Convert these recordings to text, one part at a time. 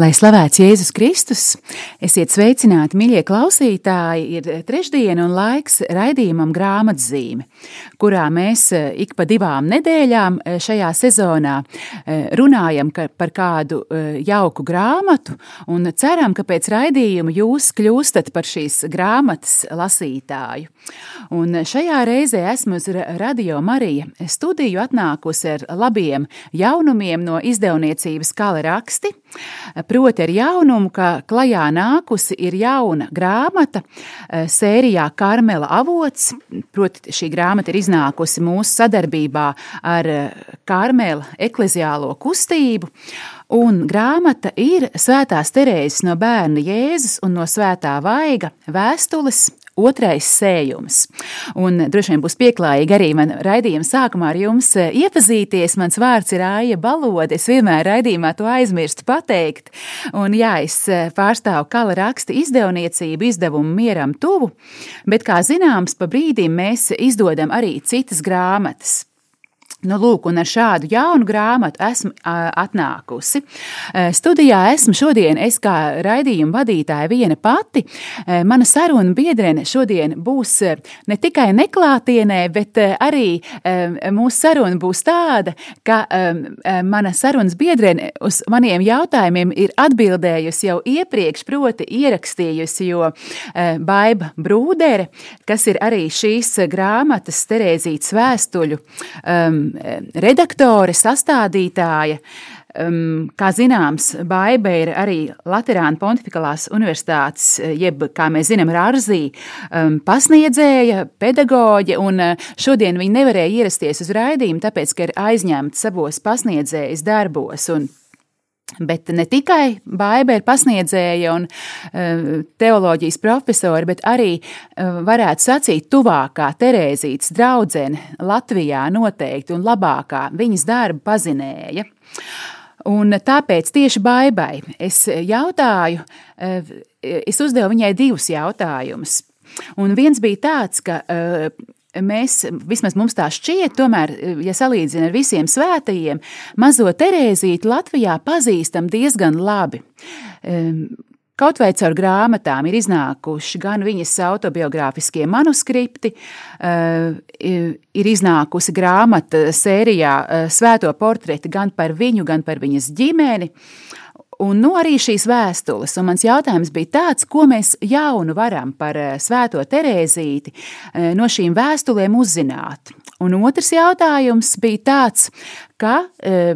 Lai slavēts Jēzus Kristus, esiet sveicināti, mīļie klausītāji. Ir trešdiena un laiks raidījumam grāmatzīme, kurā mēs eh, ik pa divām nedēļām eh, šajā sezonā eh, runājam par kādu jauku grāmatu un ceram, ka pēc raidījuma jūs kļūstat par šīs grāmatas lasītāju. Un šajā reizē esmu uz Radio Marija studiju atnākusi ar labiem jaunumiem no izdevniecības Kala raksti Proti ar jaunumu, ka klajā nākusi ir jauna grāmata eh, sērijā Karmela avots. Proti šī grāmata ir iznākusi mūsu sadarbībā ar eh, Karmela ekleziālo kustību. Un grāmata ir Svētās Terēzes no bērna Jēzus un no Svētā Vaiga vēstules otrais sējums. Un droši vien būs pieklājīgi arī man raidījuma sākumā ar jums eh, iepazīties. Mans vārds ir Aija Balode. Es vienmēr raidījumā to aizmirstu pateikt. Un jā, es eh, pārstāvu kala raksta izdevniecību, izdevumu mieram tuvu, bet, kā zināms, pa brīdim mēs izdodam arī citas grāmatas. Nu, lūk, un ar šādu jaunu grāmatu esmu atnākusi. Studijā esmu šodien, es kā raidījuma vadītāja viena pati. Mana saruna biedrene šodien būs ne tikai neklātienē, bet arī mūsu saruna būs tāda, ka mana sarunas biedrene uz maniem jautājumiem ir atbildējusi jau iepriekš, proti ierakstījusi, jo Baiba Brūdere, kas ir arī šīs grāmatas Terēzītas vēstuļu um, redaktore, sastādītāja. Um, kā zināms, Baiba ir arī Latvijas Pontificālās Universitātes, jeb, kā mēs zinām, Rārzī um, pasniedzēja, pedagoģe, un uh, šodien viņa nevarēja ierasties uz raidījumu, tāpēc, ka ir aizņemta savos pasniedzējas darbos. Un Bet ne tikai Baiba ir pasniedzēja un uh, teoloģijas profesori, bet arī, uh, varētu sacīt, tuvākā Terēzītes draudzene Latvijā noteikti un labākā viņas darbu pazinēja. Un tāpēc tieši Baibai es jautāju, uh, es uzdevu viņai divus jautājumus. Un viens bija tāds, ka mēs, vismaz mums tā šķiet, tomēr, ja salīdzina ar visiem svētajiem, mazo Terēzīti Latvijā pazīstam diezgan labi. Kaut vai caur grāmatām ir iznākuši gan viņas autobiogrāfiskie manuskripti, ir iznākusi grāmata sērijā Svēto portreti gan par viņu, gan par viņas ģimeni un nu, arī šīs vēstules. Un mans jautājums bija tāds, ko mēs jaunu varam par eh, Svēto Terēzīti eh, no šīm vēstulēm uzzināt. Un otrs jautājums bija tāds, ka e,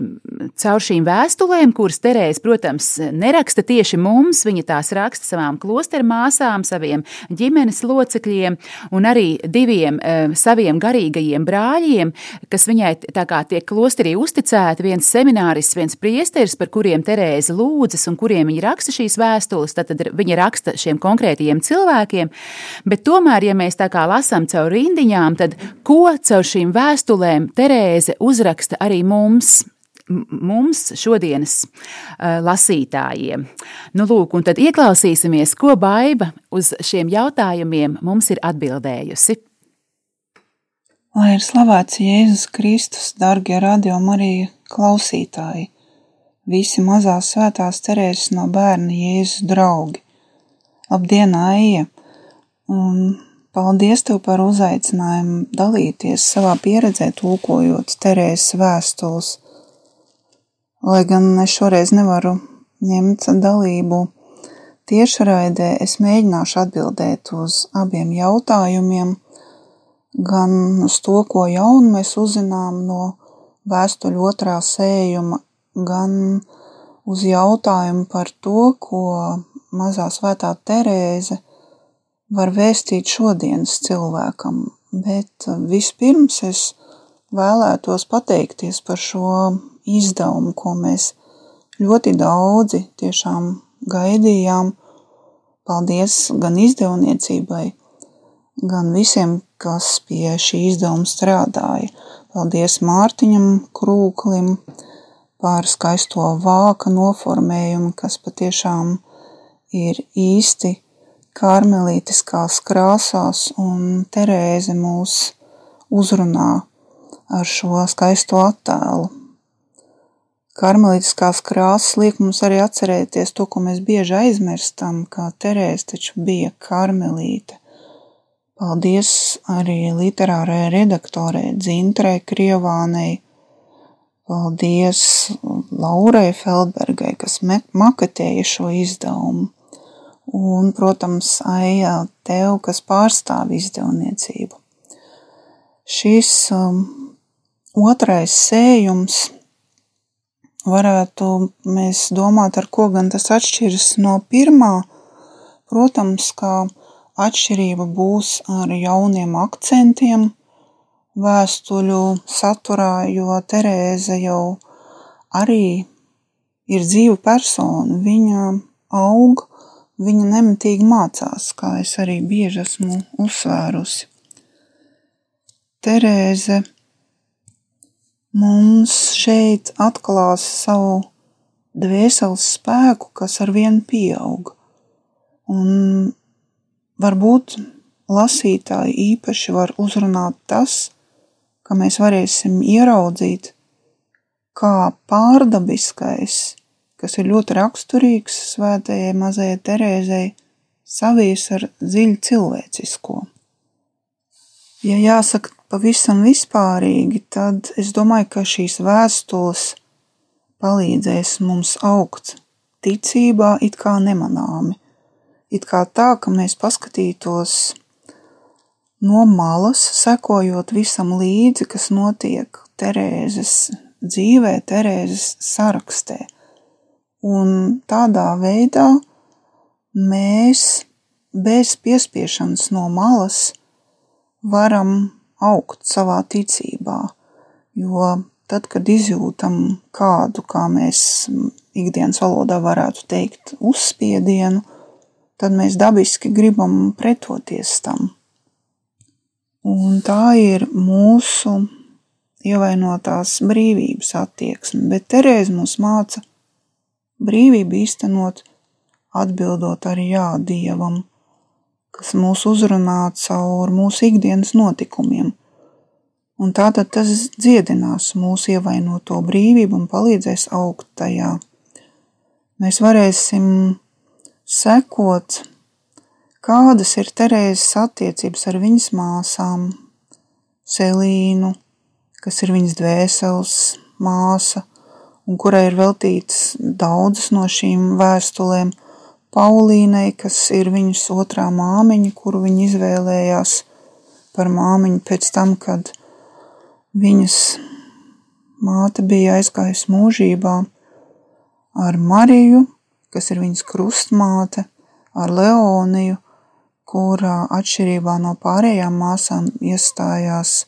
caur šīm vēstulēm, kuras Terēze, protams, neraksta tieši mums, viņa tās raksta savām klosteru māsām, saviem ģimenes locekļiem un arī diviem e, saviem garīgajiem brāļiem, kas viņai tā kā tiek klosterī uzticēti, viens semināris, viens priesteris, par kuriem Terēze lūdzas un kuriem viņa raksta šīs vēstules, tad, viņa raksta šiem konkrētajiem cilvēkiem, bet tomēr, ja mēs tā kā lasām caur rindiņām, tad ko caur šīm vēstulēm Terēze uzraksta arī mums? Mums mums, šodienas uh, lasītājiem. Nu, lūk, un tad ieklausīsimies, ko Baiva uz šiem jautājumiem mums ir atbildējusi. Lai ir slavēts Jēzus Kristus, darbie radio Marija klausītāji, visi mazās svētās cerēs no bērna Jēzus draugi. Labdien, Aija! Un Paldies tev par uzaicinājumu dalīties savā pieredzē, tulkojot Terēzes vēstules. Lai gan es šoreiz nevaru ņemt dalību tiešraidē, es mēģināšu atbildēt uz abiem jautājumiem, gan uz to, ko jaunu mēs uzzinām no vēstuļu otrā sējuma, gan uz jautājumu par to, ko mazā svētā Terēze – var vēstīt šodienas cilvēkam, bet uh, vispirms es vēlētos pateikties par šo izdevumu, ko mēs ļoti daudzi tiešām gaidījām. Paldies gan izdevniecībai, gan visiem, kas pie šī izdevuma strādāja. Paldies Mārtiņam Krūklim par skaisto vāka noformējumu, kas patiešām ir īsti karmelītiskās krāsās, un Terēze mūs uzrunā ar šo skaisto attēlu. Karmelītiskās krāsas liek mums arī atcerēties to, ko mēs bieži aizmirstam, kā Terēze taču bija karmelīte. Paldies arī literārajai redaktorei Dzintrei Krievānei. Paldies Laurai Feldbergai, kas maketēja šo izdevumu. Un, protams, Aija tev, kas pārstāv izdevniecību. Šis um, otrais sējums varētu mēs domāt, ar ko gan tas atšķiras no pirmā. Protams, ka Atšķirība būs ar jauniem akcentiem vēstuļu saturā, jo Terēze jau arī ir dzīva persona. Viņa aug, viņa nemitīgi mācās, kā es arī bieži esmu uzsvērusi. Terēze mums šeit atklās savu dvēseles spēku, kas ar vienu pieaug. Un Varbūt lasītāji īpaši var uzrunāt tas, ka mēs varēsim ieraudzīt, kā pārdabiskais, kas ir ļoti raksturīgs svētajai mazajai Terēzei, savies ar dziļu cilvēcisko. Ja jāsaka pavisam vispārīgi, tad es domāju, ka šīs vēstules palīdzēs mums augt ticībā it kā nemanāmi, it kā tā, ka mēs paskatītos no malas, sekojot visam līdzi, kas notiek Terēzes dzīvē, Terēzes sarakstē. Un tādā veidā mēs bez piespiešanas no malas varam augt savā ticībā, jo tad, kad izjūtam kādu, kā mēs ikdienas valodā varētu teikt, uzspiedienu, tad mēs dabiski gribam pretoties tam. Un tā ir mūsu ievainotās brīvības attieksme, bet Terēze mums māca brīvību īstenot, atbildot arī jā Dievam, kas mūs uzrunā caur mūsu ikdienas notikumiem. Un tātad tas dziedinās mūsu ievainoto brīvību un palīdzēs augt tajā. Mēs varēsim sekot, kādas ir Terēzes attiecības ar viņas māsām, Selīnu, kas ir viņas dvēseles māsa, un kurai ir veltīts daudzas no šīm vēstulēm, Paulīnai, kas ir viņas otrā māmiņa, kuru viņa izvēlējās par māmiņu pēc tam, kad viņas māte bija aizgājusi mūžībā ar Mariju, kas ir viņas krustmāte, ar Leoniju, kurā atšķirībā no pārējām māsām iestājās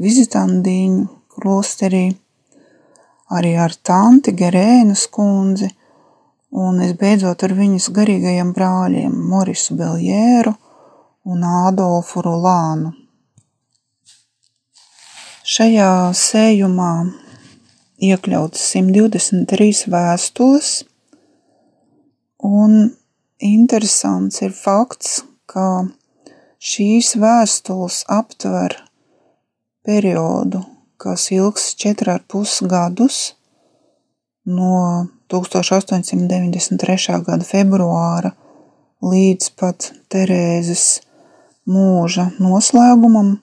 vizitandiņu klosterī, arī ar tanti Gerēnas kundzi, un es beidzot ar viņas garīgajiem brāļiem Morisu Beljēru un Ādolfu Rulānu. Šajā sējumā iekļauts 123 vēstules, Un interesants ir fakts, ka šīs vēstules aptver periodu, kas ilgs 4,5 gadus no 1893. gada februāra līdz pat Terēzes mūža noslēgumam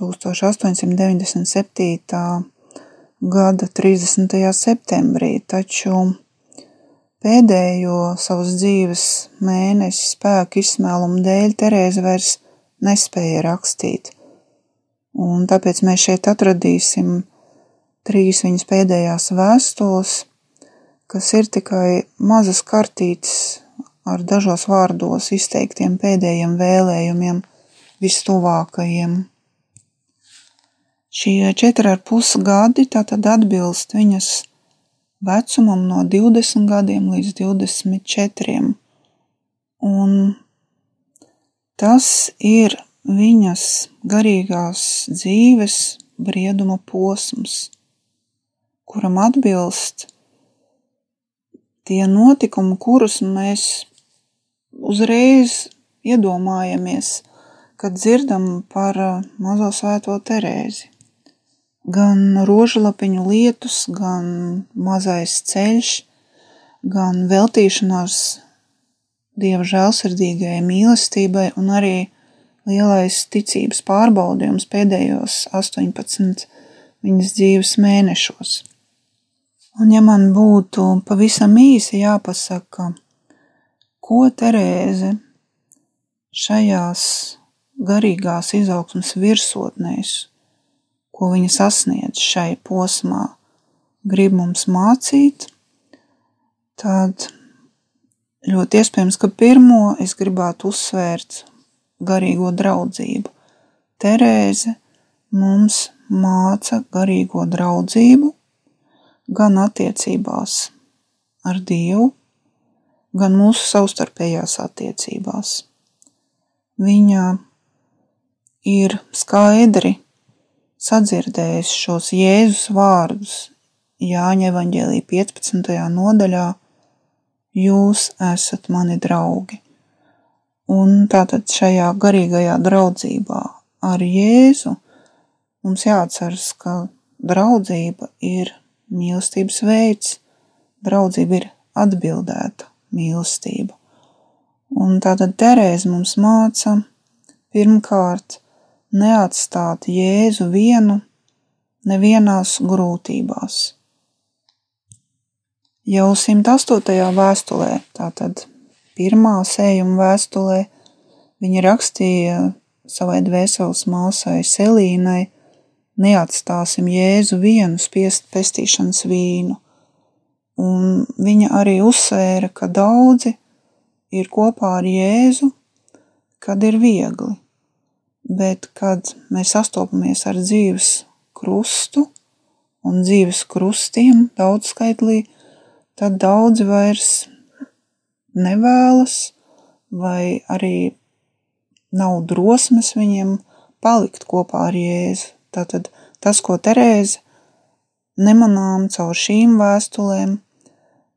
1897. gada 30. septembrī, taču Pēdējo savas dzīves mēnesi spēku izsmēlumu dēļ Terēze vairs nespēja rakstīt, un tāpēc mēs šeit atradīsim trīs viņas pēdējās vēstules, kas ir tikai mazas kartītes ar dažos vārdos izteiktiem pēdējiem vēlējumiem vistuvākajiem. Šie četri ar pus gadi tātad atbilst viņas vecumam no 20 gadiem līdz 24. Un tas ir viņas garīgās dzīves brieduma posms, kuram atbilst tie notikumi, kurus mēs uzreiz iedomājamies, kad dzirdam par mazo svēto Terēzi. Gan rožlapiņu lietus, gan mazais ceļš, gan veltīšanās Dieva žēlsirdīgajai mīlestībai un arī lielais ticības pārbaudījums pēdējos 18 viņas dzīves mēnešos. Un ja man būtu pavisam īsi jāpasaka, ko Terēze šajās garīgās izaugsmas virsotnēs, ko viņa sasniedz šai posmā, grib mums mācīt, tad ļoti iespējams, ka pirmo es gribētu uzsvērt garīgo draudzību. Terēze mums māca garīgo draudzību gan attiecībās ar Dievu, gan mūsu savstarpējās attiecībās. Viņa ir skaidri sadzirdējusi šos Jēzus vārdus Jāņa evaņģēlī 15. nodaļā: Jūs esat mani draugi. Un tātad šajā garīgajā draudzībā ar Jēzu mums jāatceras, ka draudzība ir mīlestības veids, draudzība ir atbildēta mīlestība. Un tātad Terēze mums māca pirmkārt neatstāt Jēzu vienu nevienās grūtībās. Jau 108. vēstulē, tātad pirmā sējuma vēstulē viņa rakstīja savai dvēseles māsai Selīnai, neatstāsim Jēzu vienu spiest pestīšanas vīnu. Un viņa arī uzsvēra, ka daudzi ir kopā ar Jēzu, kad ir viegli, bet kad mēs sastopamies ar dzīves krustu un dzīves krustiem daudzskaitlī, tad daudzi vairs nevēlas, vai arī nav drosmes viņiem palikt kopā ar Jēzu. Tātad tas, ko Terēze nemanām caur šīm vēstulēm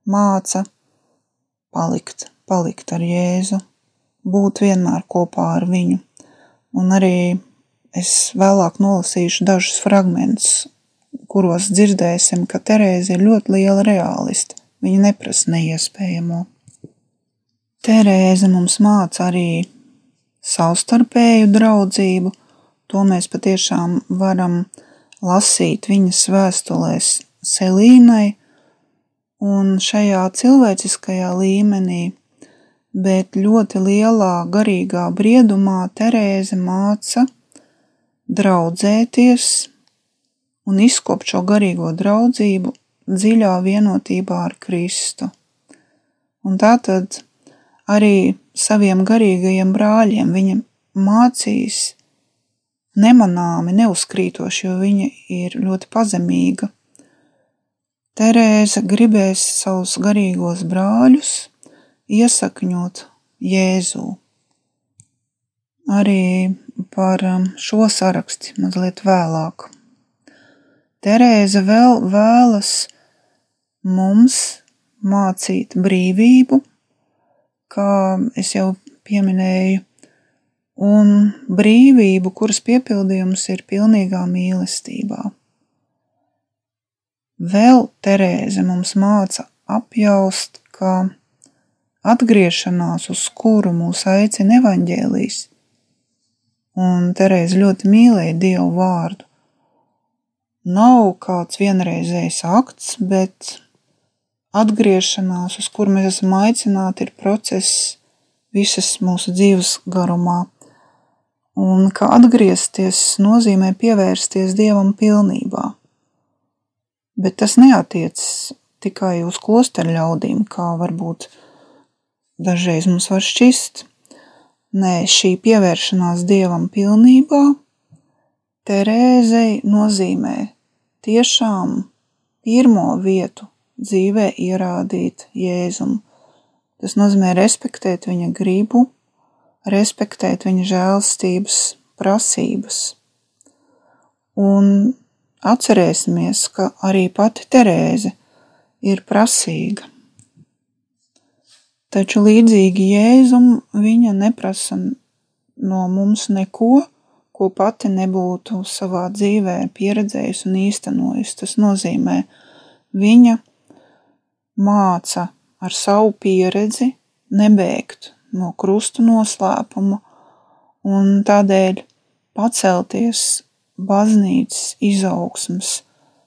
māca palikt, palikt ar Jēzu, būt vienmēr kopā ar viņu. Un arī es vēlāk nolasīšu dažus fragmentus, kuros dzirdēsim, ka Terēze ir ļoti liela realiste. Viņa neprasa neiespējamo. Terēze mums māca arī savstarpēju draudzību. To mēs patiešām varam lasīt viņas vēstulēs Selīnai un šajā cilvēciskajā līmenī, bet ļoti lielā garīgā briedumā Terēze māca draudzēties un izkopt šo garīgo draudzību dziļā vienotībā ar Kristu. Un tātad arī saviem garīgajiem brāļiem viņa mācīs nemanāmi, neuzkrītoši, jo viņa ir ļoti pazemīga. Terēza gribēs savus garīgos brāļus iesakņot Jēzū. Arī par um, šo sarakstu mazliet vēlāk. Terēza vēl vēlas mums mācīt brīvību kā es jau pieminēju, un brīvību, kuras piepildījums ir pilnīgā mīlestībā. Vēl Terēze mums māca apjaust, ka atgriešanās, uz kuru mūs aicina evaņģēlīs, un Terēze ļoti mīlēja Dievu vārdu, nav kāds vienreizējs akts, bet atgriešanās, uz kuru mēs esam aicināti, ir process visas mūsu dzīves garumā. Un ka atgriezties nozīmē pievērsties Dievam pilnībā. Bet tas neatiecas tikai uz klosteru ļaudīm, kā varbūt dažreiz mums var šķist. Nē, šī pievēršanās Dievam pilnībā Terēzei nozīmē tiešām pirmo vietu dzīvē ierādīt Jēzumu. Tas nozīmē respektēt viņa gribu, respektēt viņa žēlstības prasības. Un atcerēsimies, ka arī pati Terēze ir prasīga. Taču līdzīgi Jēzum viņa neprasa no mums neko, ko pati nebūtu savā dzīvē pieredzējusi un īstenojusi. Tas nozīmē, viņa māca ar savu pieredzi nebēgt no krustu noslēpuma un tādēļ pacelties baznīcas izaugsmas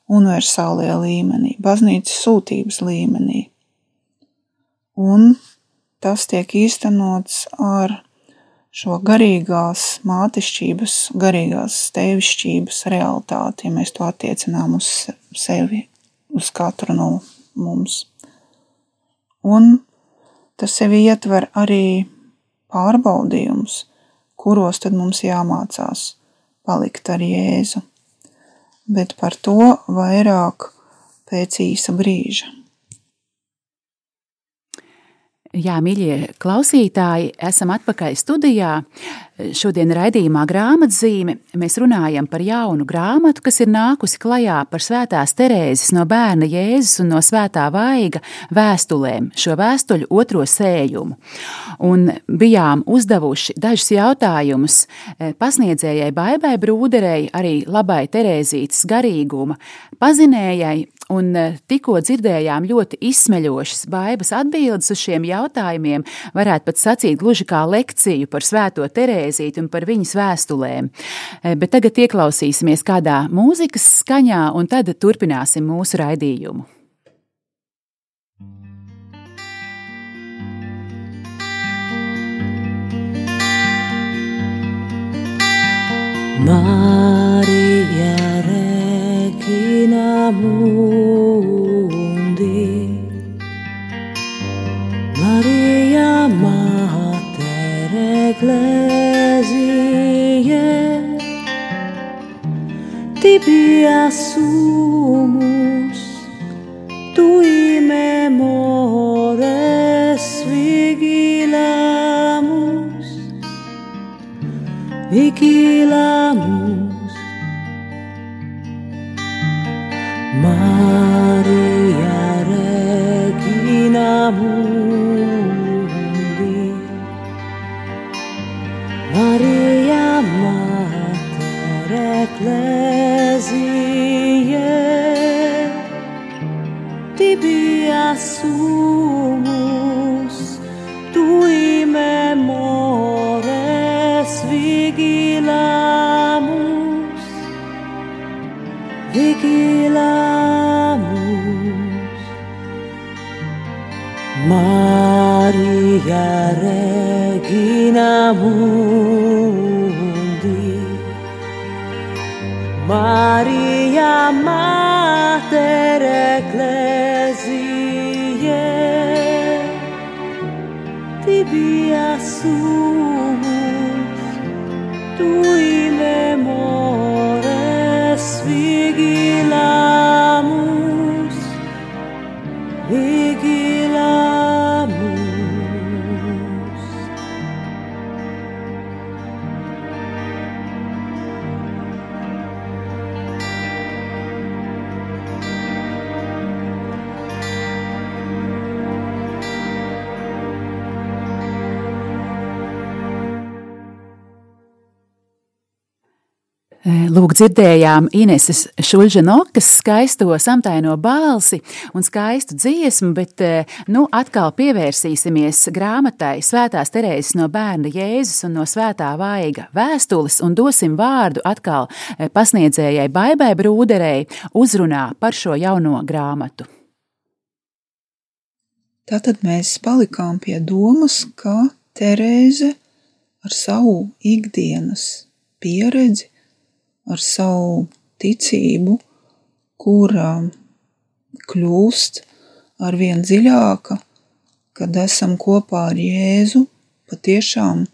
universālajā līmenī, baznīcas sūtības līmenī. Un tas tiek īstenots ar šo garīgās mātešķības, garīgās tēvišķības realitāti, ja mēs to attiecinām uz sevi, uz katru no mums. Un tas sevi ietver arī pārbaudījumus, kuros tad mums jāmācās palikt ar Jēzu, bet par to vairāk pēc īsa brīža. Jā, mīļie klausītāji, esam atpakaļ studijā. Šodien raidījumā grāmatzīme mēs runājam par jaunu grāmatu, kas ir nākusi klajā par svētās Terēzes no bērna Jēzus un no svētā vaiga vēstulēm, šo vēstuļu otro sējumu. Un bijām uzdevuši dažus jautājumus eh, pasniedzējai Baibai Brūderei, arī labai Terēzītes garīguma pazinējai Un eh, tikko dzirdējām ļoti izsmeļošas baibas atbildes uz šiem jautājumiem, varētu pat sacīt gluži kā lekciju par svēto Terēzīti un par viņas vēstulēm. Eh, bet tagad ieklausīsimies kādā mūzikas skaņā un tad turpināsim mūsu raidījumu. Marija Regina Mundi Maria Mater Ecclesiae Tibi assumus tui memores vigilamus vigilamus. Maria Regina Regina Mundi Maria Mater Ecclesiae Tibi assumus tui memores vigilamus vigilamus Lūk, dzirdējām Ineses Šuļģenokas skaisto samtaino balsi un skaistu dziesmu, bet nu atkal pievērsīsimies grāmatai Svētās Terēzes no bērna Jēzus un no Svētā Vaiga vēstules un dosim vārdu atkal pasniedzējai Baibai Brūderei uzrunā par šo jauno grāmatu. Tātad mēs palikām pie domas, ka Terēze ar savu ikdienas pieredzi ar savu ticību, kura kļūst ar vien dziļāka, kad esam kopā ar Jēzu, patiešām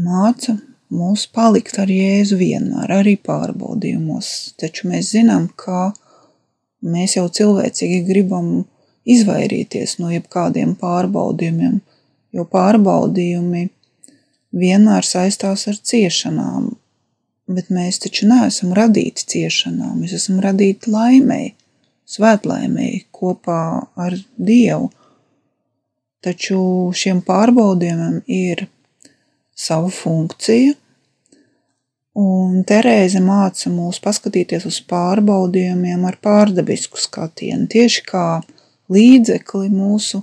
māca mūs palikt ar Jēzu vienmēr, arī pārbaudījumos. Taču mēs zinām, ka mēs jau cilvēcīgi gribam izvairīties no jebkādiem pārbaudījumiem, jo pārbaudījumi vienmēr saistās ar ciešanām, bet mēs taču neesam radīti ciešanām, mēs esam radīti laimēji, svētlaimēji kopā ar Dievu. Taču šiem pārbaudījumiem ir sava funkcija, un Terēze māca mūs paskatīties uz pārbaudījumiem ar pārdabisku skatienu, tieši kā līdzekli mūsu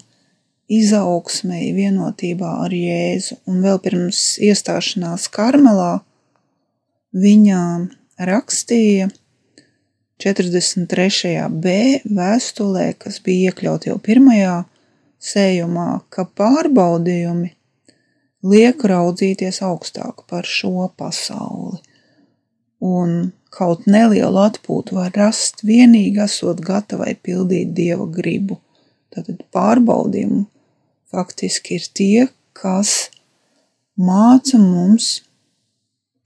izaugsmēji vienotībā ar Jēzu, un vēl pirms iestāšanās Karmelā viņa rakstīja 43. B vēstulē, kas bija iekļaut jau pirmajā sējumā, ka pārbaudījumi liek raudzīties augstāk par šo pasauli, un kaut nelielu atpūtu var rast vienīgi esot gatavai pildīt Dieva gribu. Tātad pārbaudījumu faktiski ir tie, kas māca mums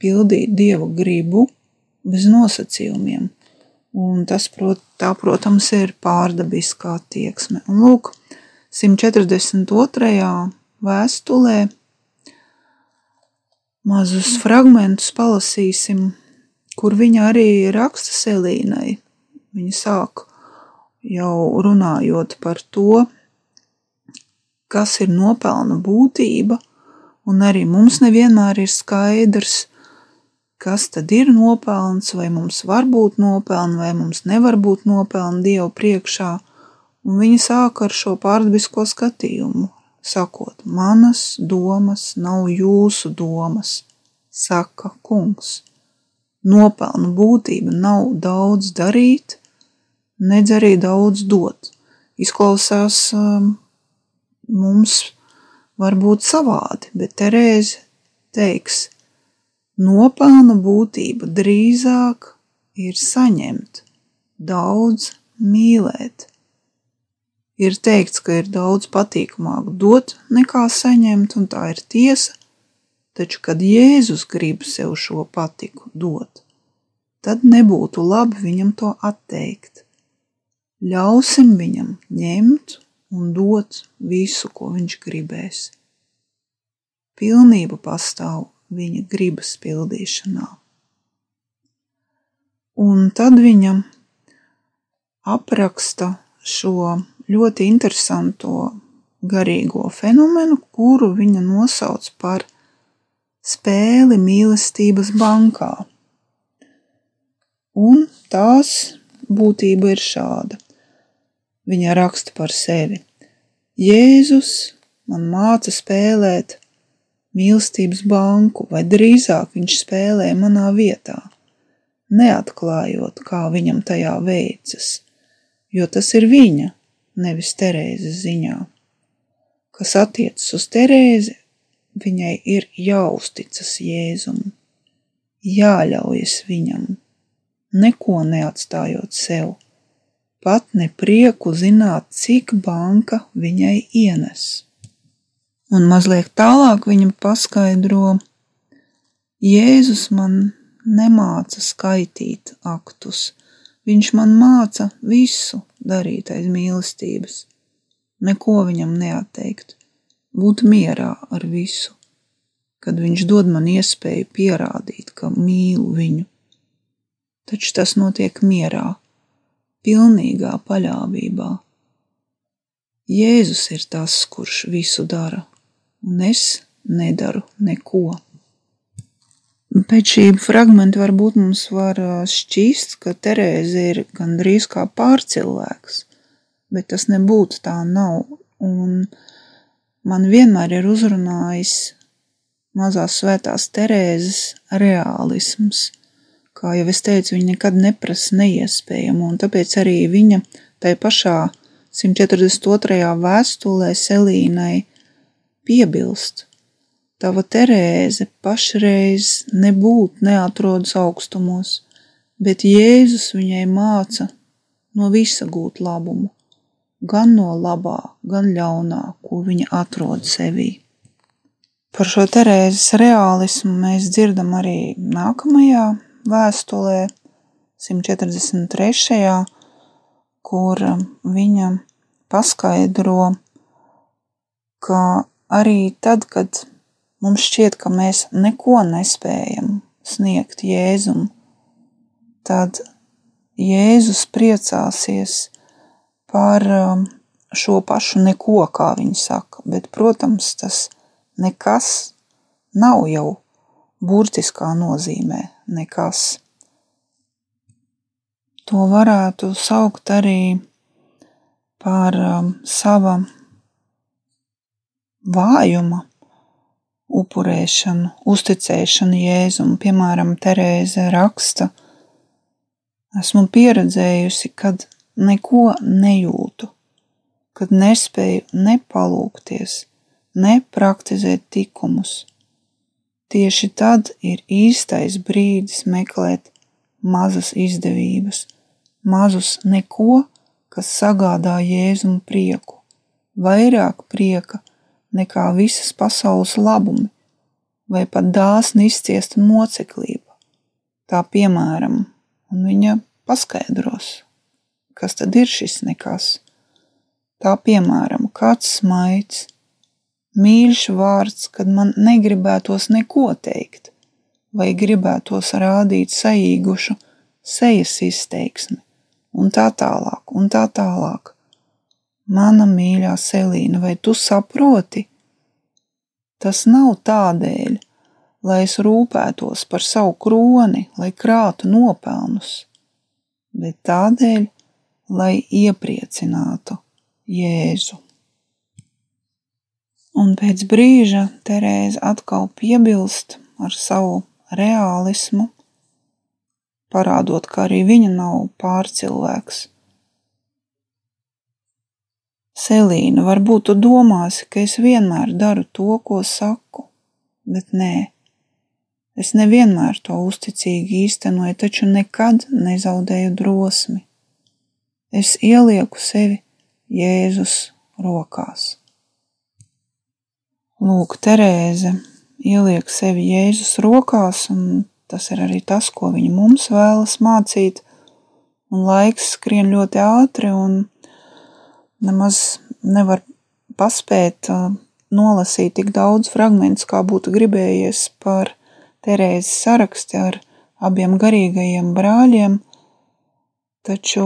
pildīt dievu gribu bez nosacījumiem. Un tas, prot, tā, protams, ir pārdabiskā tieksme. Un lūk, 142. vēstulē mazus fragmentus palasīsim, kur viņa arī raksta Selīnai. Viņa sāk jau runājot par to, kas ir nopelna būtība, un arī mums nevienmēr ir skaidrs, kas tad ir nopelns, vai mums var būt nopelni, vai mums nevar būt nopelni Dievu priekšā, un viņi sāk ar šo pārdabisko skatījumu, sakot, manas domas nav jūsu domas, saka kungs. Nopelnu būtība nav daudz darīt, nedz arī daudz dot. Izklausās um, mums var būt savādi, bet Terēze teiks, nopelna būtība drīzāk ir saņemt, daudz mīlēt. Ir teikts, ka ir daudz patīkamāk dot nekā saņemt, un tā ir tiesa, taču, kad Jēzus grib sev šo patiku dot, tad nebūtu labi viņam to atteikt. Ļausim viņam ņemt un dot visu, ko viņš gribēs. Pilnība pastāv viņa gribas pildīšanā. Un tad viņa apraksta šo ļoti interesanto garīgo fenomenu, kuru viņa nosauc par spēli mīlestības bankā. Un tās būtība ir šāda. Viņa raksta par sevi. Jēzus man māca spēlēt mīlestības banku, vai drīzāk viņš spēlē manā vietā, neatklājot, kā viņam tajā veicas, jo tas ir viņa, nevis Terēzes ziņā. Kas attiecas uz Terēzi, viņai ir jāuzticas Jēzum, jāļaujas viņam, neko neatstājot sev pat ne prieku zināt, cik banka viņai ienes. Un mazliet tālāk viņa paskaidro, Jēzus man nemāca skaitīt aktus, viņš man māca visu darīt aiz mīlestības, neko viņam neatteikt, būt mierā ar visu, kad viņš dod man iespēju pierādīt, ka mīlu viņu. Taču tas notiek mierā, pilnīgā paļāvībā. Jēzus ir tas, kurš visu dara, un es nedaru neko. Pēc šī fragmenta varbūt mums var šķist, ka Terēze ir gandrīz kā pārcilvēks, bet tas nebūtu tā nav. Un man vienmēr ir uzrunājis mazās svētās Terēzes reālisms – Kā jau es teicu, viņa nekad neprasa neiespējamu, un tāpēc arī viņa tai pašā 142. vēstulē Selīnai piebilst. Tava Terēze pašreiz nebūt neatrodas augstumos, bet Jēzus viņai māca no visa gūt labumu, gan no labā, gan ļaunā, ko viņa atrod sevī. Par šo Terēzes realismu mēs dzirdam arī nākamajā vēstulē, 143. kur viņa paskaidro, ka arī tad, kad mums šķiet, ka mēs neko nespējam, sniegt Jēzum, tad Jēzus priecāsies par um, šo pašu neko, kā viņi saka, bet, protams, tas nekas nav jau burtiskā nozīmē nekas. To varētu saukt arī par um, sava vājuma upurēšanu, uzticēšanu Jēzum. Piemēram, Terēze raksta, esmu pieredzējusi, kad neko nejūtu, kad nespēju nepalūkties, nepraktizēt tikumus. Tieši tad ir īstais brīdis meklēt mazas izdevības, mazus neko, kas sagādā Jēzum prieku, vairāk prieka nekā visas pasaules labumi, vai pat dāsni izciesta moceklība. Tā piemēram, un viņa paskaidros, kas tad ir šis nekas. Tā piemēram, kāds smaids, mīļš vārds, kad man negribētos neko teikt, vai gribētos rādīt saīgušu sejas izteiksmi, un tā tālāk, un tā tālāk. Mana mīļā Selīna, vai tu saproti? Tas nav tādēļ, lai es rūpētos par savu kroni, lai krātu nopelnus, bet tādēļ, lai iepriecinātu Jēzu. Un pēc brīža Terēza atkal piebilst ar savu realismu, parādot, ka arī viņa nav pārcilvēks Selīna, varbūt tu domāsi, ka es vienmēr daru to, ko saku, bet nē. Es nevienmēr to uzticīgi īstenoju, taču nekad nezaudēju drosmi. Es ielieku sevi Jēzus rokās. Lūk, Terēze ieliek sevi Jēzus rokās, un tas ir arī tas, ko viņa mums vēlas mācīt. Un laiks skrien ļoti ātri, un nemaz nevar paspēt nolasīt tik daudz fragmentus, kā būtu gribējies par Terēzes saraksti ar abiem garīgajiem brāļiem, taču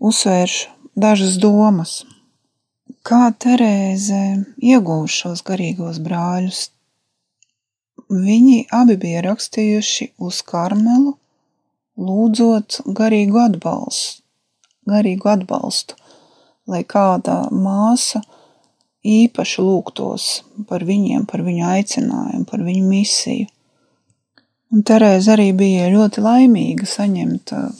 uzsvēršu dažas domas. Kā Terēze ieguva šos garīgos brāļus? Viņi abi bija rakstījuši uz karmelu, lūdzot garīgu atbalstu, garīgu atbalstu lai kāda māsa īpaši lūgtos par viņiem, par viņu aicinājumu, par viņu misiju. Un Terēza arī bija ļoti laimīga saņemt uh,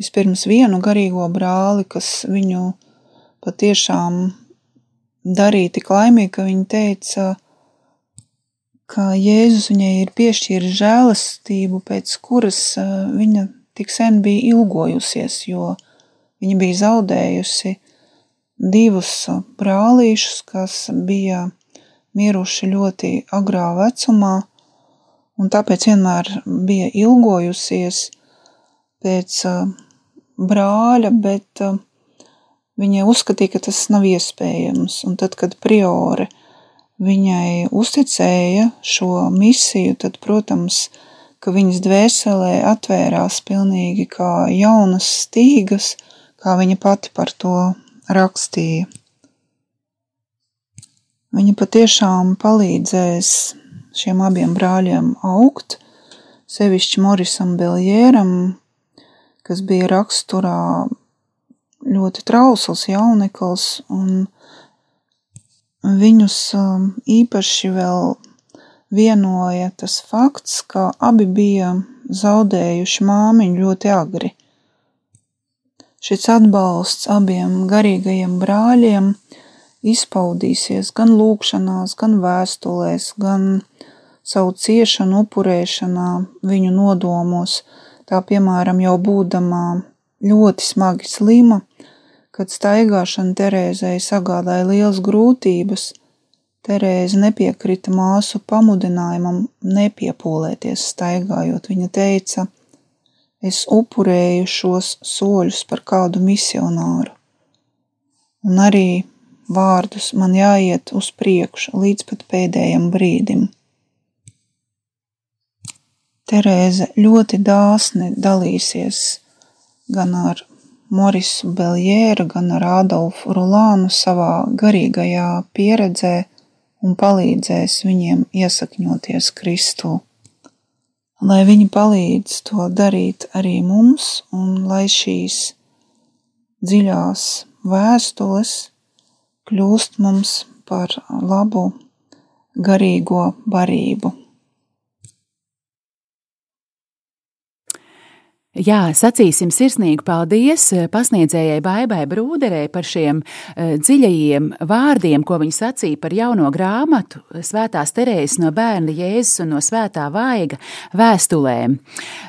vispirms vienu garīgo brāli, kas viņu patiešām darīja tik laimīgu, ka viņa teica, ka Jēzus viņai ir piešķīris žēlastību, pēc kuras uh, viņa tik sen bija ilgojusies, jo viņa bija zaudējusi divus brālīšus, kas bija miruši ļoti agrā vecumā, un tāpēc vienmēr bija ilgojusies pēc brāļa, bet viņa uzskatīja, ka tas nav iespējams. Un tad, kad priori viņai uzticēja šo misiju, tad, protams, ka viņas dvēselē atvērās pilnīgi kā jaunas stīgas, kā viņa pati par to rakstīja. Viņa patiešām palīdzēs šiem abiem brāļiem augt, sevišķi Morisam Beljēram, kas bija raksturā ļoti trausls jaunekls, un viņus um, īpaši vēl vienoja tas fakts, ka abi bija zaudējuši māmiņu ļoti agri. Šis atbalsts abiem garīgajiem brāļiem izpaudīsies gan lūkšanās, gan vēstulēs, gan savu ciešanu upurēšanā viņu nodomos, tā piemēram jau būdamā ļoti smagi slima, kad staigāšana Terēzei sagādāja liels grūtības, Terēze nepiekrita māsu pamudinājumam nepiepūlēties staigājot. Viņa teica – es upurēju šos soļus par kādu misionāru. Un arī vārdus man jāiet uz priekšu līdz pat pēdējam brīdim. Terēze ļoti dāsni dalīsies gan ar Morisu Beljēru, gan ar Ādolfu Rulānu savā garīgajā pieredzē un palīdzēs viņiem iesakņoties Kristū. Lai viņi palīdz to darīt arī mums, un lai šīs dziļās vēstules kļūst mums par labu garīgo barību. Jā, sacīsim sirsnīgu paldies eh, pasniedzējai Baibai Brūderei par šiem uh, dziļajiem vārdiem, ko viņa sacīja par jauno grāmatu Svētās Terēzes no bērna Jēzus un no Svētā Vaiga vēstulēm.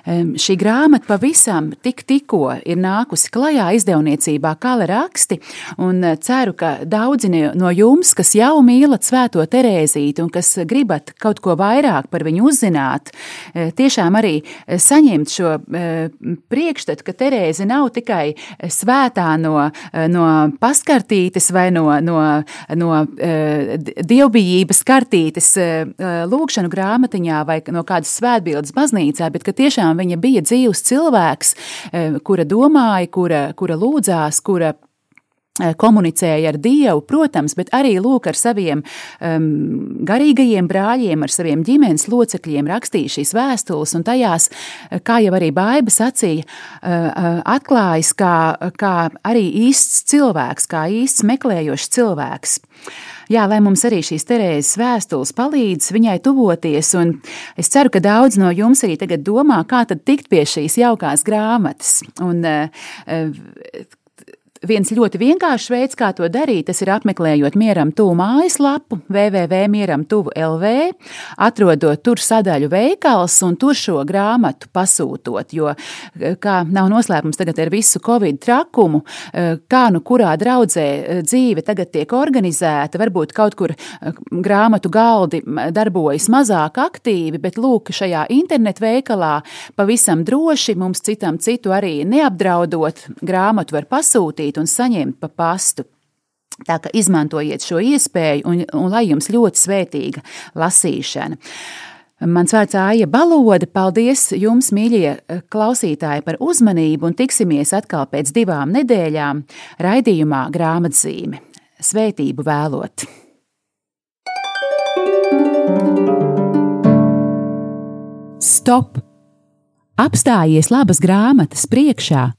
Um, šī grāmata pavisam tik tikko ir nākusi klajā izdevniecībā Kala raksti, un ceru, ka daudzi no jums, kas jau mīlat Svēto Terēzīti un kas gribat kaut ko vairāk par viņu uzzināt, tiešām arī saņemt šo priekšstatu, ka Terēze nav tikai svētā no, no paskartītes vai no, no, no uh, dievbijības kartītes lūkšanu grāmatiņā vai no kādas svētbildes baznīcā, bet ka tiešām viņa bija dzīves cilvēks, kura domāja, kura, kura lūdzās, kura komunicēja ar Dievu, protams, bet arī lūk ar saviem um, garīgajiem brāļiem, ar saviem ģimenes locekļiem rakstīja šīs vēstules, un tajās, eh, kā jau arī Baiba sacīja, uh, atklājas kā, kā arī īsts cilvēks, kā īsts meklējošs cilvēks. Jā, lai mums arī šīs Terēzes vēstules palīdz viņai tuvoties, un es ceru, ka daudz no jums arī tagad domā, kā tad tikt pie šīs jaukās grāmatas. Un, uh, Viens ļoti vienkāršs veids, kā to darīt, tas ir apmeklējot mieram tuvu mājaslapu, www.mieram.lv, atrodot tur sadaļu veikals un tur šo grāmatu pasūtot. Jo, kā nav noslēpums tagad ar visu covid trakumu, kā nu kurā draudzē dzīve tagad tiek organizēta, varbūt kaut kur grāmatu galdi darbojas mazāk aktīvi, bet lūk, šajā internetu veikalā pavisam droši mums citam citu arī neapdraudot, grāmatu var pasūtīt pasūtīt un saņemt pa pastu. Tā kā izmantojiet šo iespēju, un, un lai jums ļoti svētīga lasīšana. Mans vārds Aija Balode. Paldies jums, mīļie klausītāji, par uzmanību, un tiksimies atkal pēc divām nedēļām raidījumā grāmatzīme. Svētību vēlot! Stop! Apstājies labas grāmatas priekšā